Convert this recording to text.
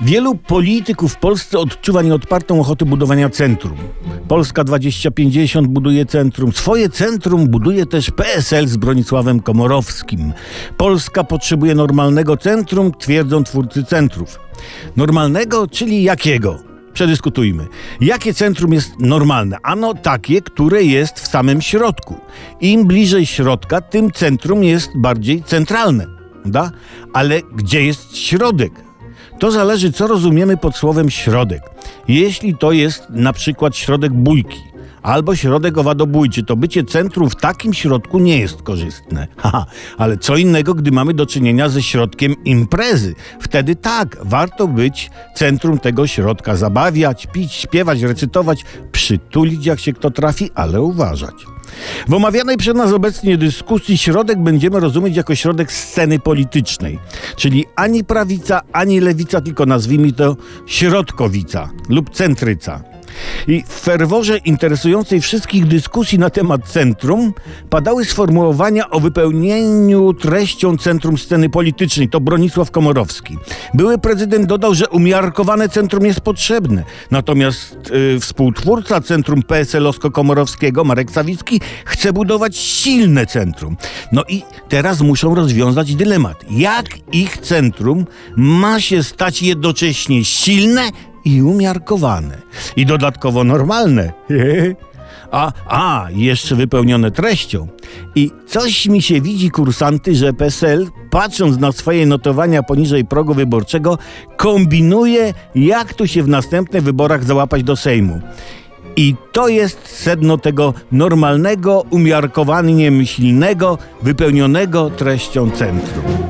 Wielu polityków w Polsce odczuwa nieodpartą ochotę budowania centrum. Polska 2050 buduje centrum. Swoje centrum buduje też PSL z Bronisławem Komorowskim. Polska potrzebuje normalnego centrum, twierdzą twórcy centrów. Normalnego, czyli jakiego? Przedyskutujmy. Jakie centrum jest normalne? Ano takie, które jest w samym środku. Im bliżej środka, tym centrum jest bardziej centralne. Da? Ale gdzie jest środek? To zależy, co rozumiemy pod słowem środek. Jeśli to jest na przykład środek bójki albo środek owadobójczy, to bycie centrum w takim środku nie jest korzystne. Haha, ale co innego, gdy mamy do czynienia ze środkiem imprezy. Wtedy tak, warto być centrum tego środka, zabawiać, pić, śpiewać, recytować, przytulić jak się kto trafi, ale uważać. W omawianej przez nas obecnie dyskusji środek będziemy rozumieć jako środek sceny politycznej, czyli ani prawica, ani lewica, tylko nazwijmy to środkowica lub centryca. I w ferworze interesującej wszystkich dyskusji na temat centrum padały sformułowania o wypełnieniu treścią centrum sceny politycznej. To Bronisław Komorowski. Były prezydent dodał, że umiarkowane centrum jest potrzebne. Natomiast yy, współtwórca centrum PSL-owsko-komorowskiego, Marek Sawicki, chce budować silne centrum. No i teraz muszą rozwiązać dylemat. Jak ich centrum ma się stać jednocześnie silne i umiarkowane. I dodatkowo normalne. A, a, jeszcze wypełnione treścią. I coś mi się widzi, kursanty, że PSL, patrząc na swoje notowania poniżej progu wyborczego, kombinuje, jak tu się w następnych wyborach załapać do Sejmu. I to jest sedno tego normalnego, umiarkowanie myślnego, wypełnionego treścią centrum.